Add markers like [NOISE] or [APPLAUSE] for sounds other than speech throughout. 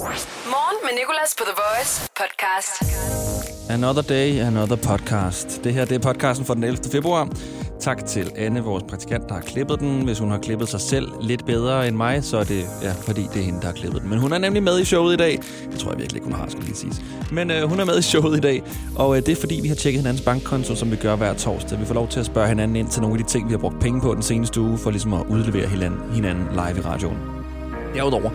Morgen med Nicolas på The Voice podcast. Another day, another podcast. Det her det er podcasten for den 11. februar. Tak til Anne, vores praktikant, der har klippet den. Hvis hun har klippet sig selv lidt bedre end mig, så er det ja, fordi det er hende, der har klippet den. Men hun er nemlig med i showet i dag. Det tror jeg virkelig ikke, hun har, skulle lige siges. Men øh, hun er med i showet i dag, og øh, det er fordi, vi har tjekket hinandens bankkonto, som vi gør hver torsdag. Vi får lov til at spørge hinanden ind til nogle af de ting, vi har brugt penge på den seneste uge, for ligesom at udlevere hinanden, hinanden live i radioen. Derudover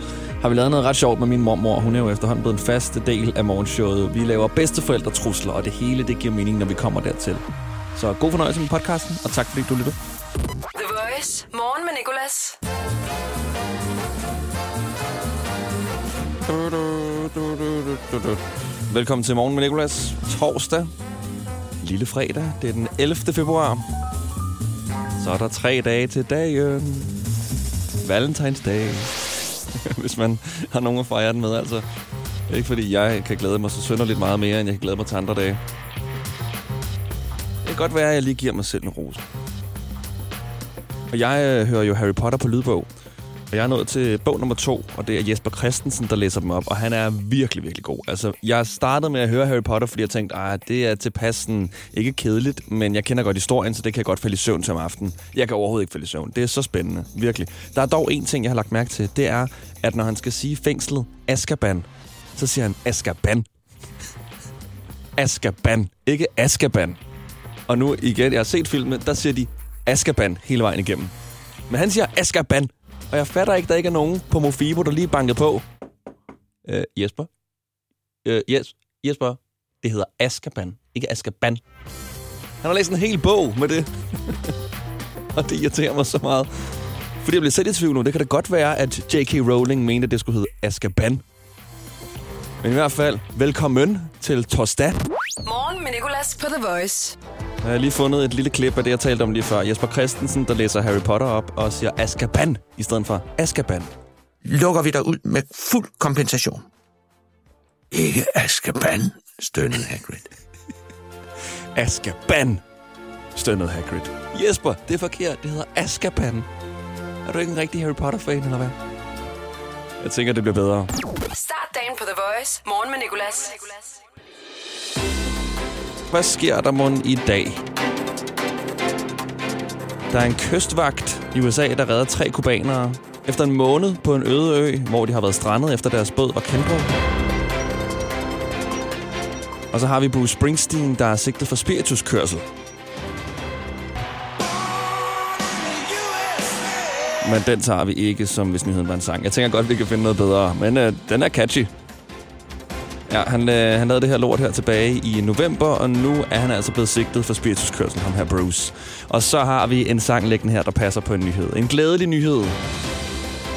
har vi lavet noget ret sjovt med min mormor. Hun er jo efterhånden blevet en fast del af morgenshowet. Vi laver bedsteforældretrusler, og det hele det giver mening, når vi kommer dertil. Så god fornøjelse med podcasten, og tak fordi du lyttede. The Voice. Morgen med Nicolas. Velkommen til Morgen med Nicolas. Torsdag. Lille fredag. Det er den 11. februar. Så er der tre dage til dagen. Valentinsdag. Hvis man har nogen at fejre den med, altså. Det er ikke fordi, jeg kan glæde mig så synderligt meget mere, end jeg kan glæde mig til andre dage. Det kan godt være, at jeg lige giver mig selv en rose. Og jeg øh, hører jo Harry Potter på lydbog. Og jeg er nået til bog nummer to, og det er Jesper Christensen, der læser dem op. Og han er virkelig, virkelig god. Altså, jeg startede med at høre Harry Potter, fordi jeg tænkte, at det er tilpas sådan, ikke kedeligt, men jeg kender godt historien, så det kan jeg godt falde i søvn til om aftenen. Jeg kan overhovedet ikke falde i søvn. Det er så spændende, virkelig. Der er dog en ting, jeg har lagt mærke til. Det er, at når han skal sige fængslet Askaban, så siger han Askaban. Askaban, ikke Askaban. Og nu igen, jeg har set filmen, der siger de Askaban hele vejen igennem. Men han siger Askaban, og jeg fatter ikke, der ikke er nogen på Mofibo, der lige bankede på. Øh, Jesper? Øh, yes, Jesper? Det hedder Askaban, ikke Askaban. Han har læst en hel bog med det. [LAUGHS] og det irriterer mig så meget. Fordi jeg bliver selv i tvivl nu. Det kan da godt være, at J.K. Rowling mente, at det skulle hedde Askaban. Men i hvert fald, velkommen til Torsdag. Morgen med Nicolas på The Voice. Jeg har lige fundet et lille klip af det, jeg talte om lige før. Jesper Christensen, der læser Harry Potter op og siger Azkaban i stedet for Azkaban. lukker vi dig ud med fuld kompensation. Ikke Azkaban, stønnede Hagrid. [LAUGHS] Azkaban, stønnede Hagrid. Jesper, det er forkert. Det hedder Azkaban. Er du ikke en rigtig Harry Potter-fan, eller hvad? Jeg tænker, det bliver bedre. Start dagen på The Voice. Morgen med Nicolas. Hvad sker der mon i dag? Der er en kystvagt i USA, der redder tre kubanere efter en måned på en øde ø, hvor de har været strandet efter deres båd var kæmpet. Og så har vi Bruce Springsteen, der er sigtet for spirituskørsel. Men den tager vi ikke, som hvis nyheden var en sang. Jeg tænker godt, vi kan finde noget bedre. Men øh, den er catchy. Ja, han, øh, han lavede det her lort her tilbage i november, og nu er han altså blevet sigtet for spirituskørsel, ham her Bruce. Og så har vi en sang liggende her, der passer på en nyhed. En glædelig nyhed.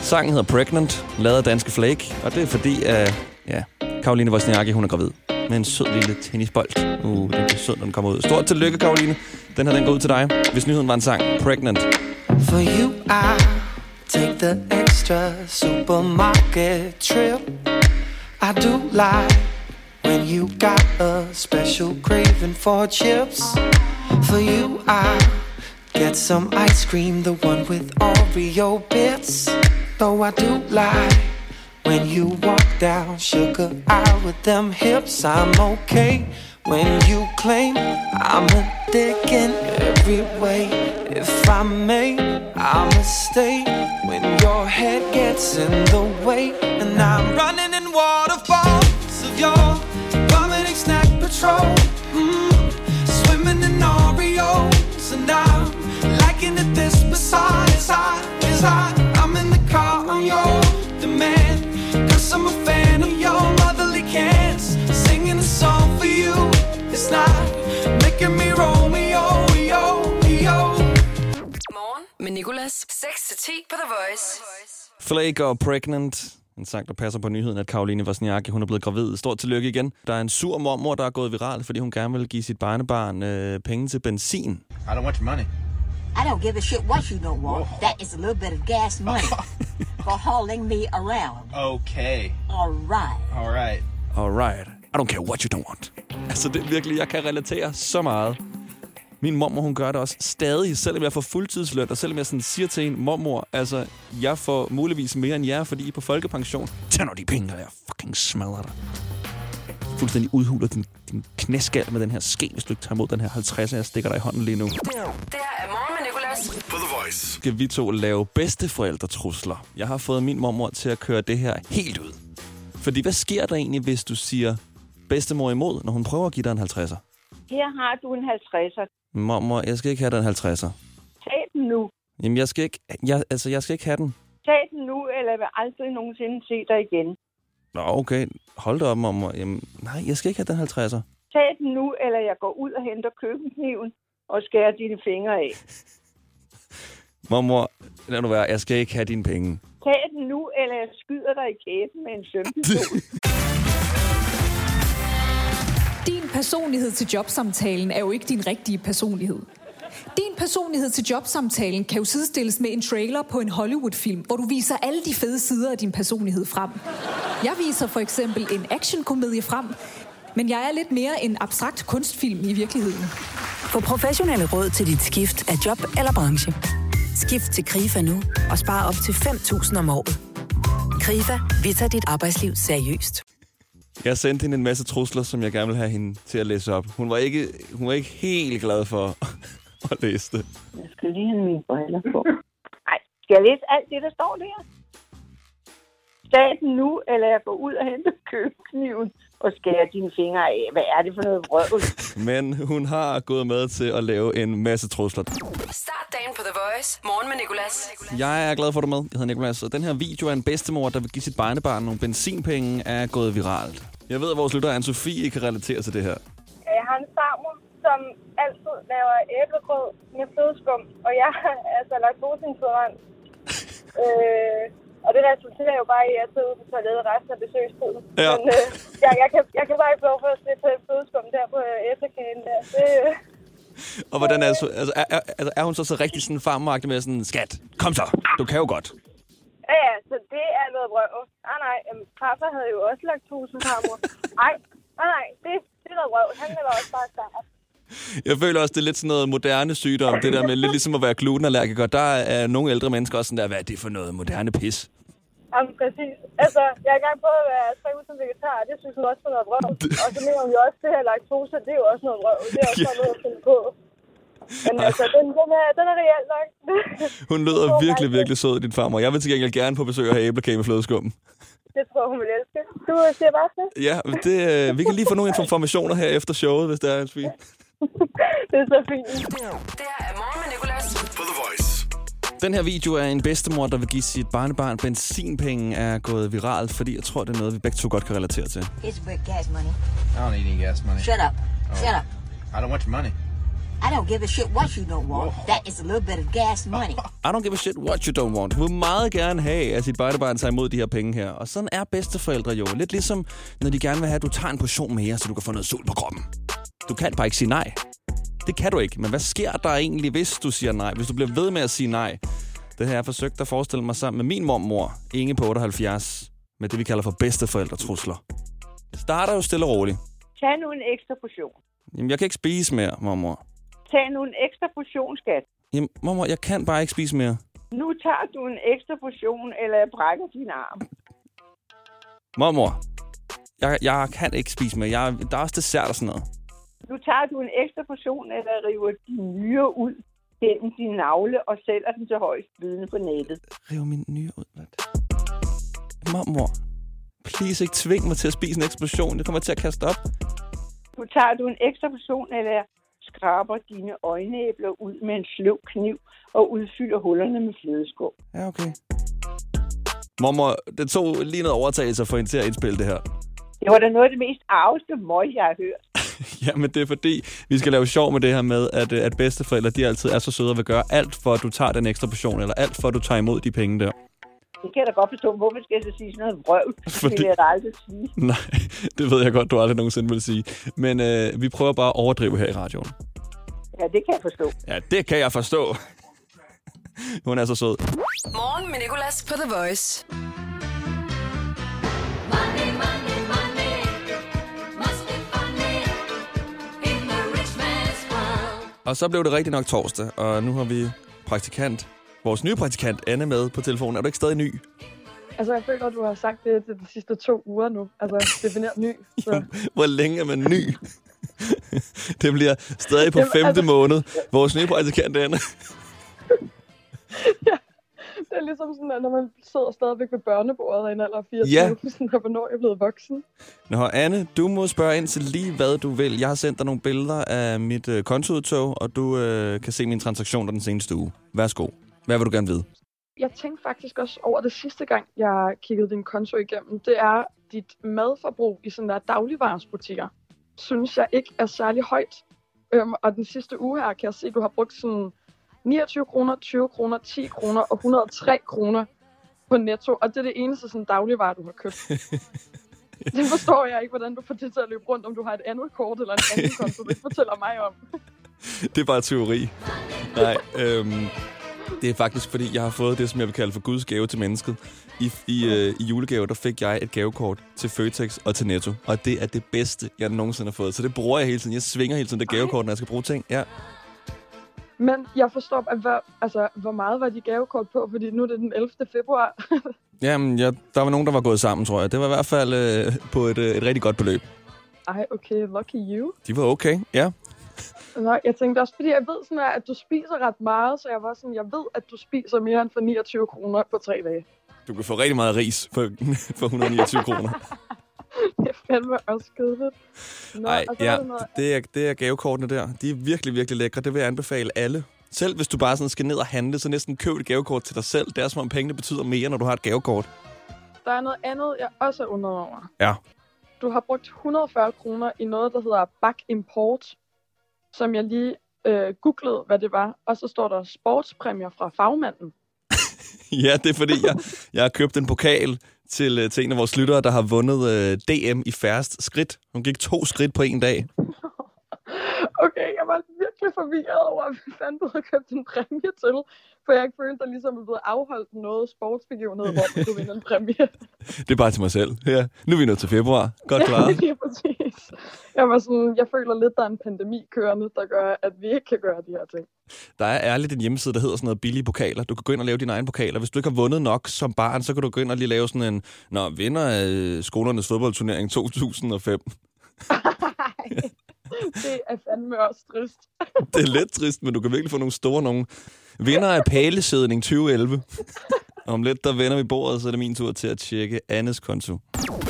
Sangen hedder Pregnant, lavet af Danske Flake, og det er fordi, at ja, Karoline Wozniacki, hun er gravid med en sød lille tennisbold. Uh, den er sød, når den kommer ud. Stort tillykke, Karoline. Den her, den går ud til dig. Hvis nyheden var en sang, Pregnant. For you, I take the extra supermarket trip. I do like when you got a special craving for chips. For you, I get some ice cream, the one with Oreo bits. Though I do like when you walk down sugar aisle with them hips. I'm okay when you claim I'm a dick in every way. If I may, I'ma stay when your head gets in the way. And I'm running in waterfalls Nicolas. 6-10 på The Voice. Flake og Pregnant. En sang, der passer på nyheden, at Karoline Wozniacki, hun er blevet gravid. Stort tillykke igen. Der er en sur mormor, der er gået viral, fordi hun gerne vil give sit barnebarn øh, penge til benzin. I don't want your money. I don't give a shit what you don't want. That is a little bit of gas money [LAUGHS] for hauling me around. Okay. All right. All right. Alright. I don't care what you don't want. Altså, det er virkelig, jeg kan relatere så meget. Min mormor, hun gør det også stadig, selvom jeg får fuldtidsløn, og selvom jeg sådan siger til en mormor, altså, jeg får muligvis mere end jer, fordi I er på folkepension. Tag nu de penge, og jeg fucking smadrer dig. Fuldstændig udhuler din, din knæskal med den her ske, hvis du ikke tager imod den her 50, jeg stikker dig i hånden lige nu. Det her er morgen med Nicolas. På The Voice. Skal vi to lave bedsteforældretrusler? Jeg har fået min mormor til at køre det her helt ud. Fordi hvad sker der egentlig, hvis du siger bedstemor imod, når hun prøver at give dig en 50'er? Her har du en 50'er. Mormor, jeg skal ikke have den 50'er. Tag den nu. Jamen, jeg skal ikke, jeg, altså, jeg skal ikke have den. Tag den nu, eller jeg vil aldrig nogensinde se dig igen. Nå, okay. Hold da op, mormor. Jamen, nej, jeg skal ikke have den 50'er. Tag den nu, eller jeg går ud og henter køkkenkniven og skærer dine fingre af. [LAUGHS] Mormor, lad nu være. Jeg skal ikke have dine penge. Tag den nu, eller jeg skyder dig i kæben med en sømpistol. [LAUGHS] Din personlighed til jobsamtalen er jo ikke din rigtige personlighed. Din personlighed til jobsamtalen kan jo sidestilles med en trailer på en Hollywood-film, hvor du viser alle de fede sider af din personlighed frem. Jeg viser for eksempel en actionkomedie frem, men jeg er lidt mere en abstrakt kunstfilm i virkeligheden. Få professionelle råd til dit skift af job eller branche. Skift til KRIFA nu og spare op til 5.000 om året. KRIFA, vi tager dit arbejdsliv seriøst. Jeg sendte hende en masse trusler, som jeg gerne vil have hende til at læse op. Hun var ikke, hun var ikke helt glad for [LAUGHS] at læse det. Jeg skal lige have mine briller på. Nej, skal jeg læse alt det, der står der? Tag den nu, eller jeg går ud og henter køkkenkniven og skærer dine fingre af. Hvad er det for noget vrøvl? Men hun har gået med til at lave en masse trusler. Start dagen på The Voice. Morgen med Nicolas. Jeg er glad for, at du er med. Jeg hedder Nicolas, og den her video af en bedstemor, der vil give sit barnebarn nogle benzinpenge, er gået viralt. Jeg ved, at vores lytter Anne-Sophie kan relatere til det her. Jeg har en farmor, som altid laver æblegrød med flødeskum, og jeg [LAUGHS] er altså laktoseintolerant. [LAUGHS] øh, og det resulterer jo bare i, at jeg sidder ude på toilettet resten af besøgstiden. Ja. Men øh, jeg, jeg, kan, jeg kan bare ikke lov for at slippe flødeskum der på øh, æblekagen der. Det, øh, Og hvordan er, så- altså, er, er, altså, er hun så så rigtig sådan farmagtig med sådan, skat, kom så, du kan jo godt. ja, ja, så det er noget brøv. Nej, nej, pappa havde jo også laktosefarmor. Nej, nej, nej, det, det er noget brøv. Han er også bare start. Jeg føler også, det er lidt sådan noget moderne sygdom, det der med lidt ligesom at være glutenallergiker. Der er nogle ældre mennesker også sådan der, hvad er det for noget moderne pis? Jamen, præcis. Altså, jeg er i gang på at være tre uger som vegetar, og det synes hun også er noget vrøv. [LAUGHS] Og så mener hun jo også, at det her laktose, det er jo også noget vrøv. Det er også bare noget at finde på. Men altså, den, den, er, den er reelt nok. [LAUGHS] Hun lyder virkelig, virkelig sød, din farmor. Jeg vil til gengæld gerne på besøg og have æblekage med flødeskum. det tror hun vil elske. Du siger bare til. Ja, det, øh, vi kan lige få nogle informationer her efter showet, hvis det er, Anne-Sophie. [LAUGHS] Det er så fint. Det her er morgen med Nicolas. På The Voice. Den her video af en bedstemor, der vil give sit barnebarn benzinpenge, er gået viralt, fordi jeg tror, det er noget, vi begge to godt kan relatere til. It's for gas money. I don't need any gas money. Shut up. Shut up. I don't want your money. I don't give a shit what you don't want. That is a little bit of gas money. [LAUGHS] I don't give a shit what you don't want. Hun vil meget gerne have, at sit barnebarn tager imod de her penge her. Og sådan er bedsteforældre jo. Lidt ligesom, når de gerne vil have, at du tager en portion mere, så du kan få noget sol på kroppen. Du kan bare ikke sige nej. Det kan du ikke. Men hvad sker der egentlig, hvis du siger nej? Hvis du bliver ved med at sige nej? Det har jeg forsøgt at forestille mig sammen med min mormor, Inge på 78, med det, vi kalder for bedsteforældretrusler. Det starter jo stille og roligt. Tag nu en ekstra portion. Jamen, jeg kan ikke spise mere, mormor. Tag nu en ekstra portion, skat. Jamen, mormor, jeg kan bare ikke spise mere. Nu tager du en ekstra portion, eller jeg brækker din arm. Mormor, jeg, jeg kan ikke spise mere. Jeg, der er også dessert og sådan noget. Nu tager du en ekstra portion, eller river din nyre ud gennem din navle og sælger den til højst bydende på nettet. Riv min nye ud. Hvad? Mormor, please ikke tving mig til at spise en eksplosion. Det kommer til at kaste op. Nu tager du en ekstra portion, eller skraber dine øjenæbler ud med en sløv kniv og udfylder hullerne med flødeskum. Ja, okay. Mormor, det tog lige noget overtagelse få hende til at indspille det her. Det var da noget af det mest arveste møg, jeg har hørt. [LAUGHS] Jamen, det er fordi, vi skal lave sjov med det her med, at, øh, at bedsteforældre, de altid er så søde og vil gøre alt for, at du tager den ekstra portion, eller alt for, at du tager imod de penge der. Det kan jeg da godt forstå. Hvorfor skal jeg så sige sådan noget vrøvl? Det Fordi- vil jeg da aldrig sige. [LAUGHS] Nej, det ved jeg godt, du aldrig nogensinde vil sige. Men øh, vi prøver bare at overdrive her i radioen. Ja, det kan jeg forstå. Ja, det kan jeg forstå. Hun er så sød. Morgen med Nicolas på The Voice. Og så blev det rigtig nok torsdag, og nu har vi praktikant, vores nye praktikant Anne med på telefonen. Er du ikke stadig ny? Altså, jeg føler, at du har sagt det til de sidste to uger nu. Altså, defineret ny. [LAUGHS] Så. Hvor længe er man ny? [LAUGHS] det bliver stadig på Jamen, femte altså- måned. Vores nye praktikant Anne. [LAUGHS] Det er ligesom sådan, at når man sidder stadigvæk ved børnebordet i en alder af 24, Ja. [LAUGHS] sådan, hvornår er jeg blevet voksen. Nå, Anne, du må spørge ind til lige, hvad du vil. Jeg har sendt dig nogle billeder af mit øh, kontoudtog, og du øh, kan se mine transaktioner den seneste uge. Værsgo. Hvad vil du gerne vide? Jeg tænkte faktisk også over det sidste gang, jeg kiggede din konto igennem. Det er dit madforbrug i sådan der dagligvarersbutikker. Synes jeg ikke er særlig højt. Øhm, og den sidste uge her kan jeg se, at du har brugt sådan 29 kroner, 20 kroner, 10 kroner og 103 kroner på netto. Og det er det eneste sådan dagligvare, du har købt. [LAUGHS] det forstår jeg ikke, hvordan du får det til at løbe rundt, om du har et andet kort eller en anden konto. Det fortæller mig om. [LAUGHS] Det er bare teori. Nej, øhm, det er faktisk, fordi jeg har fået det, som jeg vil kalde for Guds gave til mennesket. I, i, øh, i julegave, der fik jeg et gavekort til Føtex og til Netto. Og det er det bedste, jeg nogensinde har fået. Så det bruger jeg hele tiden. Jeg svinger hele tiden det gavekort, når jeg skal bruge ting. Ja. Men jeg forstår, at hvad, altså, hvor meget var de gavekort på, fordi nu er det den 11. februar. [LAUGHS] Jamen, ja, der var nogen, der var gået sammen, tror jeg. Det var i hvert fald øh, på et, øh, et rigtig godt beløb. Ej, okay, lucky you. De var okay, ja. Nå, jeg tænkte også, fordi jeg ved sådan, at du spiser ret meget, så jeg var sådan, jeg ved, at du spiser mere end for 29 kroner på tre dage. Du kan få rigtig meget ris for, [LAUGHS] for 129 kroner. [LAUGHS] Fandme også kedeligt. Nej, og ja, noget, det er, det er gavekortene der. De er virkelig, virkelig lækre. Det vil jeg anbefale alle. Selv hvis du bare sådan skal ned og handle, så næsten køb et gavekort til dig selv. Det er som om pengene betyder mere, når du har et gavekort. der er noget andet, jeg også er undret over. Ja. Du har brugt 140 kroner i noget, der hedder Bak Import, som jeg lige øh, googlede, hvad det var. Og så står der sportspræmier fra fagmanden. [LAUGHS] Ja, det er fordi, jeg, jeg har købt en pokal til, øh, til en af vores lyttere, der har vundet øh, DM i færrest skridt. Hun gik to skridt på en dag. [LAUGHS] Okay, virkelig forvirret over, hvad fanden du havde købt en præmie til. For jeg følte, der ligesom er blevet afholdt noget sportsbegivenhed, hvor man kunne vinde en præmie. [LAUGHS] Det er bare til mig selv. Ja. Nu er vi nået til februar. Godt klaret. [LAUGHS] ja, præcis. Jeg var sådan, jeg føler lidt, der er en pandemi kørende, der gør, at vi ikke kan gøre de her ting. Der er ærligt en hjemmeside, der hedder sådan noget billige pokaler. Du kan gå ind og lave dine egne pokaler. Hvis du ikke har vundet nok som barn, så kan du gå ind og lige lave sådan en, Nå, vinder af skolernes fodboldturnering [LAUGHS] 2005. [LAUGHS] Det er fandme også trist. [LAUGHS] Det er lidt trist, men du kan virkelig få nogle store nogle. Vinder af pælesædning 2011. Om lidt, der vender vi bordet, så er det min tur til at tjekke Annes konto.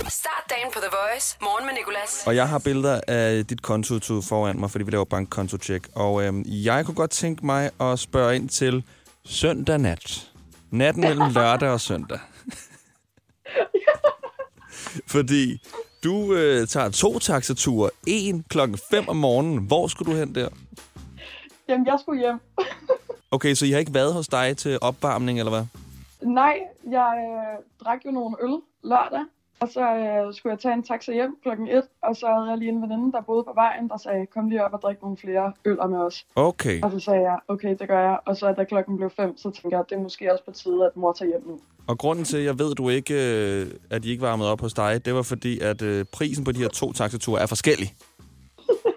Start dagen på The Voice. Morgen med Nicolas. Og jeg har billeder af dit konto foran mig, fordi vi laver bankkonto-check. Og øhm, jeg kunne godt tænke mig at spørge ind til søndag nat. Natten mellem lørdag og søndag. [LAUGHS] fordi du øh, tager to taxature. En klokken 5 om morgenen. Hvor skulle du hen der? Jamen, jeg skulle hjem. [LAUGHS] Okay, så I har ikke været hos dig til opvarmning, eller hvad? Nej, jeg øh, drak jo nogle øl lørdag, og så øh, skulle jeg tage en taxa hjem klokken 1, og så havde jeg lige en veninde, der boede på vejen, der sagde, kom lige op og drik nogle flere øl med os. Okay. Og så sagde jeg, okay, det gør jeg. Og så da klokken blev 5, så tænkte jeg, det er måske også på tide, at mor tager hjem nu. Og grunden til, at jeg ved, du ikke, øh, at de ikke varmede op hos dig, det var fordi, at øh, prisen på de her to taxaturer er forskellig.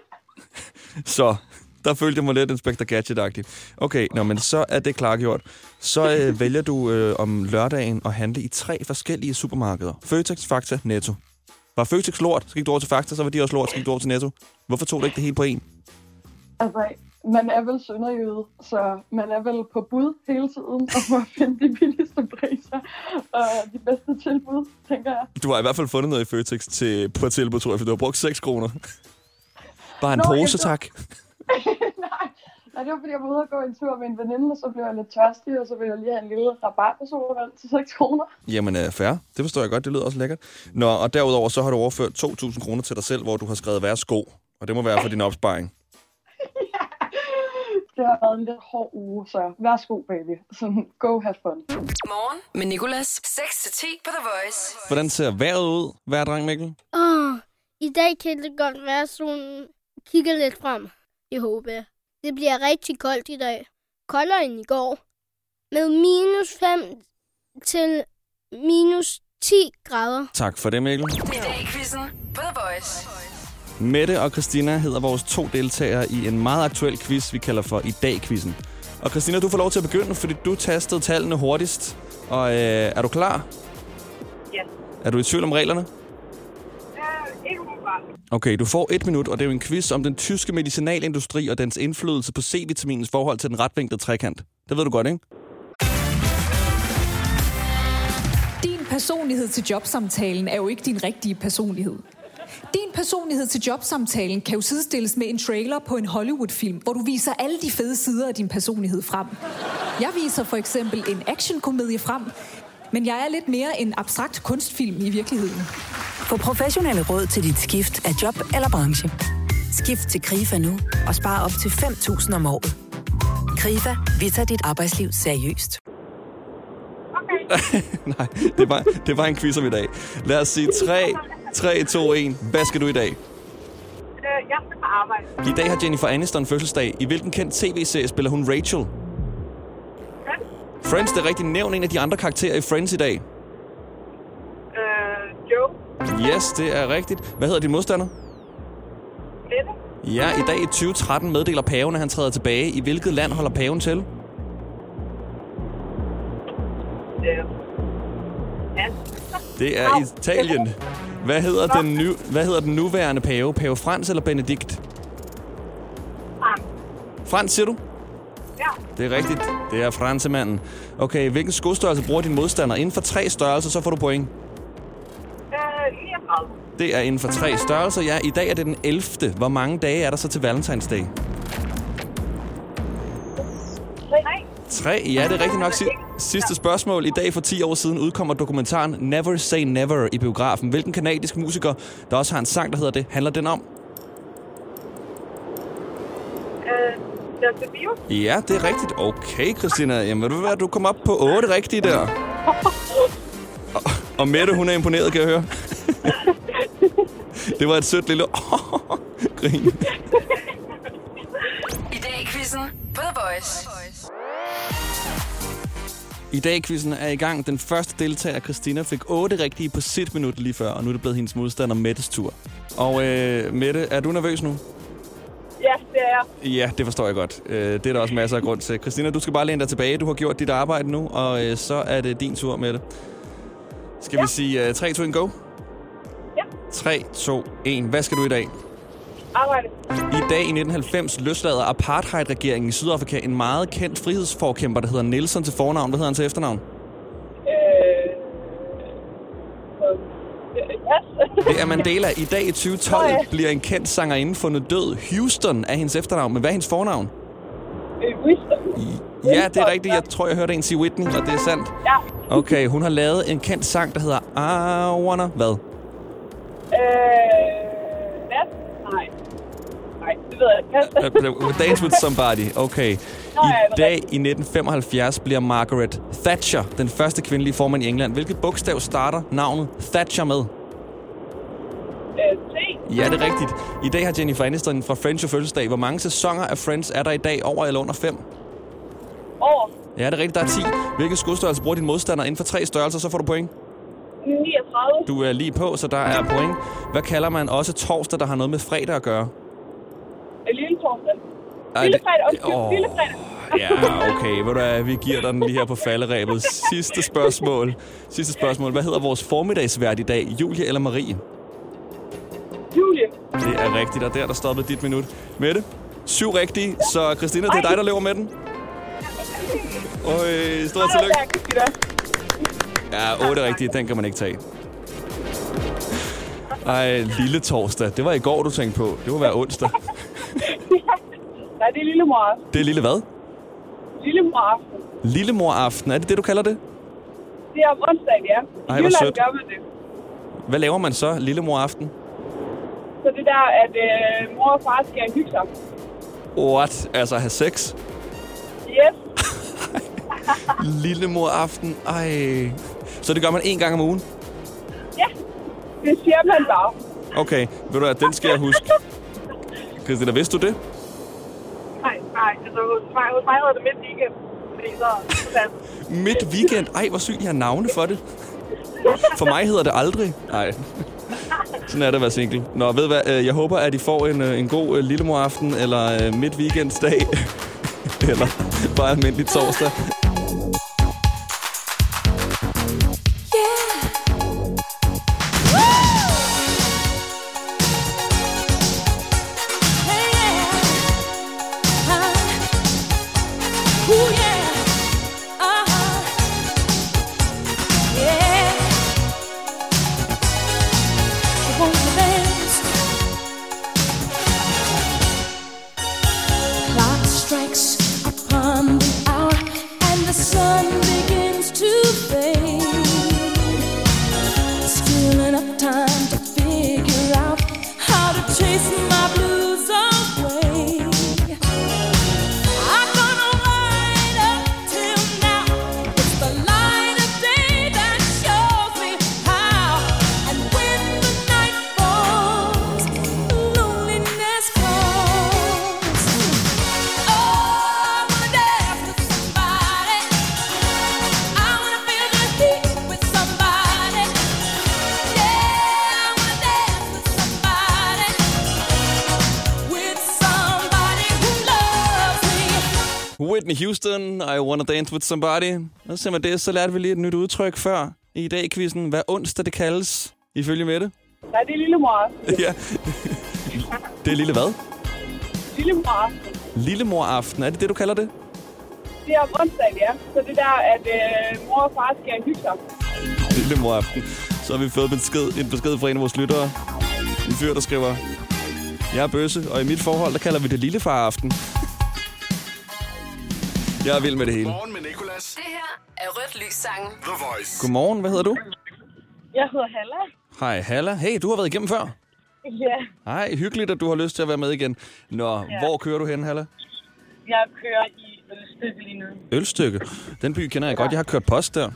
[LAUGHS] så der følte jeg mig lidt Inspector Gadget-agtig. Okay, nå, men så er det klargjort. Så øh, [LAUGHS] vælger du øh, om lørdagen at handle i tre forskellige supermarkeder. Føtex, Fakta, Netto. Var Føtex lort, så gik du over til Fakta, så var de også lort, så gik du over til Netto. Hvorfor tog du ikke det hele på en? Altså, man er vel sønderjyde, så man er vel på bud hele tiden, og må [LAUGHS] finde de billigste priser og de bedste tilbud, tænker jeg. Du har i hvert fald fundet noget i Føtex til, på tilbud, tror jeg, for du har brugt 6 kroner. [LAUGHS] Bare en Nå, pose, tak. [LAUGHS] nej, nej, det var fordi, jeg var ude og gå en tur med en veninde, og så blev jeg lidt tørstig, og så ville jeg lige have en lille rabarbersodavand til 6 kroner. Jamen, øh, fair. Det forstår jeg godt. Det lyder også lækkert. Nå, og derudover så har du overført 2.000 kroner til dig selv, hvor du har skrevet værsgo. Og det må være for din opsparing. [LAUGHS] Det har været en lidt hård uge, så værsgo, baby. Sådan, go have fun. Morgen med Nicolas. 6-10 på The Voice. Hvordan ser vejret ud, hver dreng, Mikkel? Åh, i dag kan det godt være sådan, kigger lidt frem. Det håber jeg. Det bliver rigtig koldt i dag. Koldere end i går. Med minus 5 til minus 10 grader. Tak for det, Mikkel. I dag quizzen på The Voice. Mette og Christina hedder vores to deltagere i en meget aktuel quiz, vi kalder for I dag-quizzen. Og Christina, du får lov til at begynde, fordi du tastede tallene hurtigst. Og øh, er du klar? Ja. Er du i tvivl om reglerne? Okay, du får et minut, og det er jo en quiz om den tyske medicinalindustri og dens indflydelse på C-vitaminens forhold til den retvinklede trekant. Det ved du godt, ikke? Din personlighed til jobsamtalen er jo ikke din rigtige personlighed. Din personlighed til jobsamtalen kan jo sidestilles med en trailer på en Hollywood-film, hvor du viser alle de fede sider af din personlighed frem. Jeg viser for eksempel en actionkomedie frem, men jeg er lidt mere en abstrakt kunstfilm i virkeligheden. Få professionelle råd til dit skift af job eller branche. Skift til KRIFA nu og spare op til 5.000 om året. KRIFA, vi tager dit arbejdsliv seriøst. [LAUGHS] Nej, det var, det var en quiz om i dag. Lad os sige 3, 3, 2, 1. Hvad skal du i dag? Øh, jeg skal på arbejde. I dag har Jennifer Aniston fødselsdag. I hvilken kendt tv-serie spiller hun Rachel? Friends, det er rigtig nævn en af de andre karakterer i Friends i dag. Yes, det er rigtigt. Hvad hedder din modstander? Mette. Ja, i dag i 2013 meddeler paven, at han træder tilbage. I hvilket land holder paven til? Øh, ja. Det er Italien. Hvad hedder, den nu, hvad hedder den nuværende pave? Pave Frans eller Benedikt? Frans. Frans, siger du? Ja. Det er rigtigt. Det er fransemanden. Okay, hvilken skostørrelse bruger din modstander? Inden for tre størrelser, så får du point. 39. Det er inden for tre størrelser. Ja, i dag er det den 11. Hvor mange dage er der så til Valentinsdag? Tre. Tre? Ja, det er rigtigt nok. Si- sidste spørgsmål. I dag for 10 år siden udkommer dokumentaren Never Say Never i biografen. Hvilken kanadisk musiker, der også har en sang, der hedder det, handler den om? Øh. Ja, det er rigtigt. Okay, Christina. Jamen, du hvad? Du kom op på 8 rigtige der. Og, og Mette, hun er imponeret, kan jeg høre. [LAUGHS] det var et sødt lille [LAUGHS] grin. I dag i quizzen på The Voice. I dag quizzen er i gang. Den første deltager, Christina, fik 8 rigtige på sit minut lige før, og nu er det blevet hendes modstander Mettes tur. Og øh, Mette, er du nervøs nu? Ja, det er jeg. Ja, det forstår jeg godt. Øh, det er der også masser af grund til. Christina, du skal bare læne dig tilbage. Du har gjort dit arbejde nu, og øh, så er det din tur, Mette. Skal ja. vi sige uh, 3, 2, 1, go? Ja. 3, 2, 1. Hvad skal du i dag? Arbejde. I dag i 1990 løslader apartheid-regeringen i Sydafrika en meget kendt frihedsforkæmper, der hedder Nelson til fornavn. Hvad hedder han til efternavn? Øh, yes. Det er Mandela. I dag i 2012 Nå ja. bliver en kendt sangerinde fundet død. Houston er hendes efternavn, men hvad er hendes fornavn? Øh, Wisdom. Ja, det er rigtigt. Jeg tror, jeg hørte en sige Whitney, og det er sandt. Ja. Okay, hun har lavet en kendt sang, der hedder I Wanna... Hvad? Øh, nat? Nej. Nej, det ved jeg ikke. [LAUGHS] Uh, Dance with Somebody. Okay. I dag i 1975 bliver Margaret Thatcher den første kvindelige formand i England. Hvilket bogstav starter navnet Thatcher med? Øh. Ja, det er rigtigt. I dag har Jennifer Aniston fra Friends jo fødselsdag. Hvor mange sæsoner af Friends er der i dag? Over eller under fem? Over. Ja, det er rigtigt. Der er 10. Hvilke skudstørrelse bruger din modstander inden for tre størrelser? Så får du point. 39. Du er lige på, så der er point. Hvad kalder man også torsdag, der har noget med fredag at gøre? Øh, Lille torsdag. Ej, Lille fredag, undskyld. Åh. Lille fredag. Ja, okay. Ved du hvad, vi giver dig den lige her på falderæbet. Sidste spørgsmål. Sidste spørgsmål. Hvad hedder vores formiddagsvært i dag? Julie eller Marie? Julie. Det er rigtigt, og der der stoppede dit minut. Mette, syv rigtige, så Christina, det er dig, der lever med den. Øj, stort tillykke. Ja, otte rigtige, den kan man ikke tage. Ej, lille torsdag. Det var i går, du tænkte på. Det må være onsdag. [LAUGHS] Nej, det er lille mor aften. Det er lille hvad? Lille mor aften. Lillemor aften. Er det det, du kalder det? Det er om onsdagen, ja. I hvor sødt. gør man det. Hvad laver man så, lillemor aften? Så det der, at øh, mor og far skal hygge sig. What? Altså have sex? Yes. [LAUGHS] Lillemor aften. Ej. Så det gør man en gang om ugen? Ja, det siger man bare. Okay, ved du hvad, den skal jeg huske. Christina, vidste du det? Nej, nej. Altså, hos mig, hedder det midt weekend. Så... [LAUGHS] Midt weekend. Ej, hvor sygt, jeg har navne for det. For mig hedder det aldrig. Nej. Sådan er det at være single. Nå, ved hvad? øh, Jeg håber, at I får en, øh, en god øh, lillemoraften, eller midt weekendsdag, [LAUGHS] eller bare almindelig torsdag. Whitney Houston, I Wanna Dance With Somebody. Og så med det, så lærte vi lige et nyt udtryk før i dag quizzen. Hvad onsdag det kaldes, ifølge Mette. Nej, det er lille mor. [LAUGHS] ja. Det er lille hvad? Lille mor. Lillemor aften. Er det det, du kalder det? Det er om onsdagen, ja. Så det er der, at øh, mor og far skal hygge sig. Lillemor aften. Så har vi fået en besked, en besked fra en af vores lyttere. En fyr, der skriver, jeg er bøsse, og i mit forhold, der kalder vi det lillefar aften. Jeg er vild med det hele. Morgen med Nicolas. Det her er Rødt Lys Sangen. The Voice. Godmorgen, hvad hedder du? Jeg hedder Halla. Hej, Halla. Hey, du har været igennem før. Ja, Hej, hyggeligt, at du har lyst til at være med igen. Nå, ja. Ja. hvor kører du hen, Halla? jeg kører i Ølstykke lige nu. Ølstykke. Den by kender jeg godt. Jeg har kørt post der.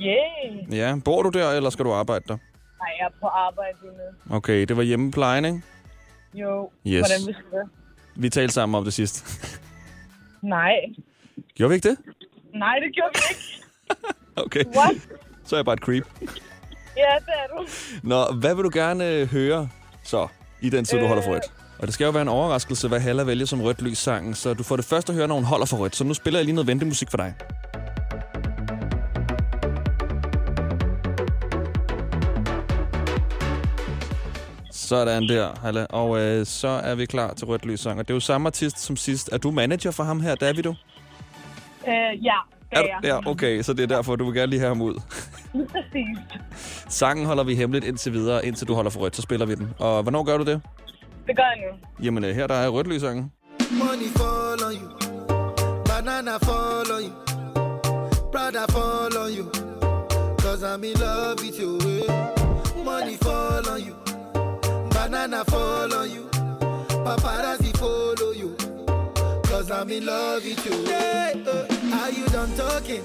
Yeah. Ja, bor du der, eller skal du arbejde der? Nej, jeg er på arbejde lige nu. Okay, det var hjemmeplejen, ikke? Jo, Yes. hvordan vidste du det? Vi talte sammen om det sidst. Nej. Gjorde vi ikke det? Nej, det gjorde vi ikke. [LAUGHS] Okay. What? Så er jeg bare et creep. Ja, det er du. Nå, hvad vil du gerne øh, høre så, i den tid, du Øh. holder for rødt? Og det skal jo være en overraskelse, hvad Halla vælger som rødt lys sangen, så du får det først at høre, når hun holder for rødt. Så nu spiller jeg lige noget ventemusik for dig. Sådan der, Halla. Og øh, så er vi klar til rødt lys sang. Og det er jo samme artist som sidst. Er du manager for ham her, Davido? Øh, ja, det Er er du? jeg. Ja, okay, så det er derfor, du vil gerne lige have ham ud. Præcis. Sangen holder vi hemmeligt indtil videre, indtil du holder for rødt, så spiller vi den. Og hvornår gør du det? Det gør jeg nu. Jamen, øh, her der er rødt lys sangen. Money fall on you. Banana fall on you. Brother fall on you. Cause I'm in love with you. eh. Money fall on you. Banana fall on you. Paparazzi follow you. Cause I'm in love with you. Hey, uh, are you done talking?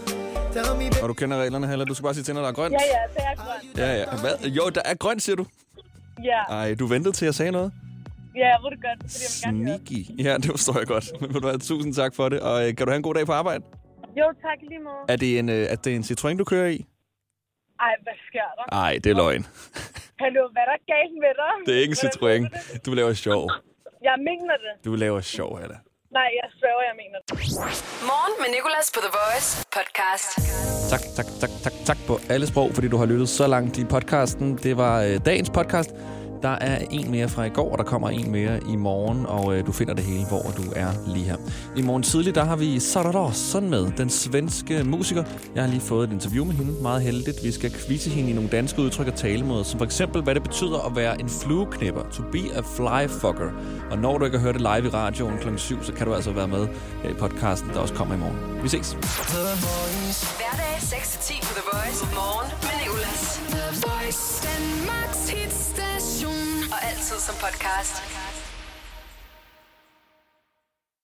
Tell me, Og du kender reglerne, Halla. Du skal bare sige til, når der er grønt. Ja, ja, det er grønt. Ja, ja. Hvad? Jo, der er grønt, siger du? Ja, Ej, du ventede til, at jeg sagde noget? ja jeg ved det godt, fordi jeg vil gerne høre. Sneaky. Ja, det forstår jeg godt. Men [LAUGHS] ved du hvad, tusind tak for det. Og øh, kan du have en god dag på arbejde? Jo, tak lige måde. Er det en, øh, er det en Citroën, du kører i? Ej, hvad sker der? Nej, det er løgn. Hallo, hvad er der galt med dig? Det er ikke en Citroën. du laver sjov. Jeg mener det. Du laver sjov, Halla. Nej, jeg sværger, jeg mener det. Morgen med Nicolas på The Voice podcast. Tak, tak, tak, tak, tak på alle sprog, fordi du har lyttet så langt i podcasten. Det var øh, dagens podcast. Der er en mere fra i går, og der kommer en mere i morgen, og øh, du finder det hele, hvor du er lige her. I morgen tidlig, der har vi Sara sådan med, den svenske musiker. Jeg har lige fået et interview med hende, meget heldigt. Vi skal quizze hende i nogle danske udtryk og talemåder, som for eksempel, hvad det betyder at være en flueknipper, to be a flyfucker. Og når du ikke har hørt det live i radioen kl. 7, så kan du altså være med her i podcasten, der også kommer i morgen. Vi ses. Hverdag 6-10 på The Voice. Morgen med Nicolas. Voice. Danmarks hitstation. Og altid som podcast.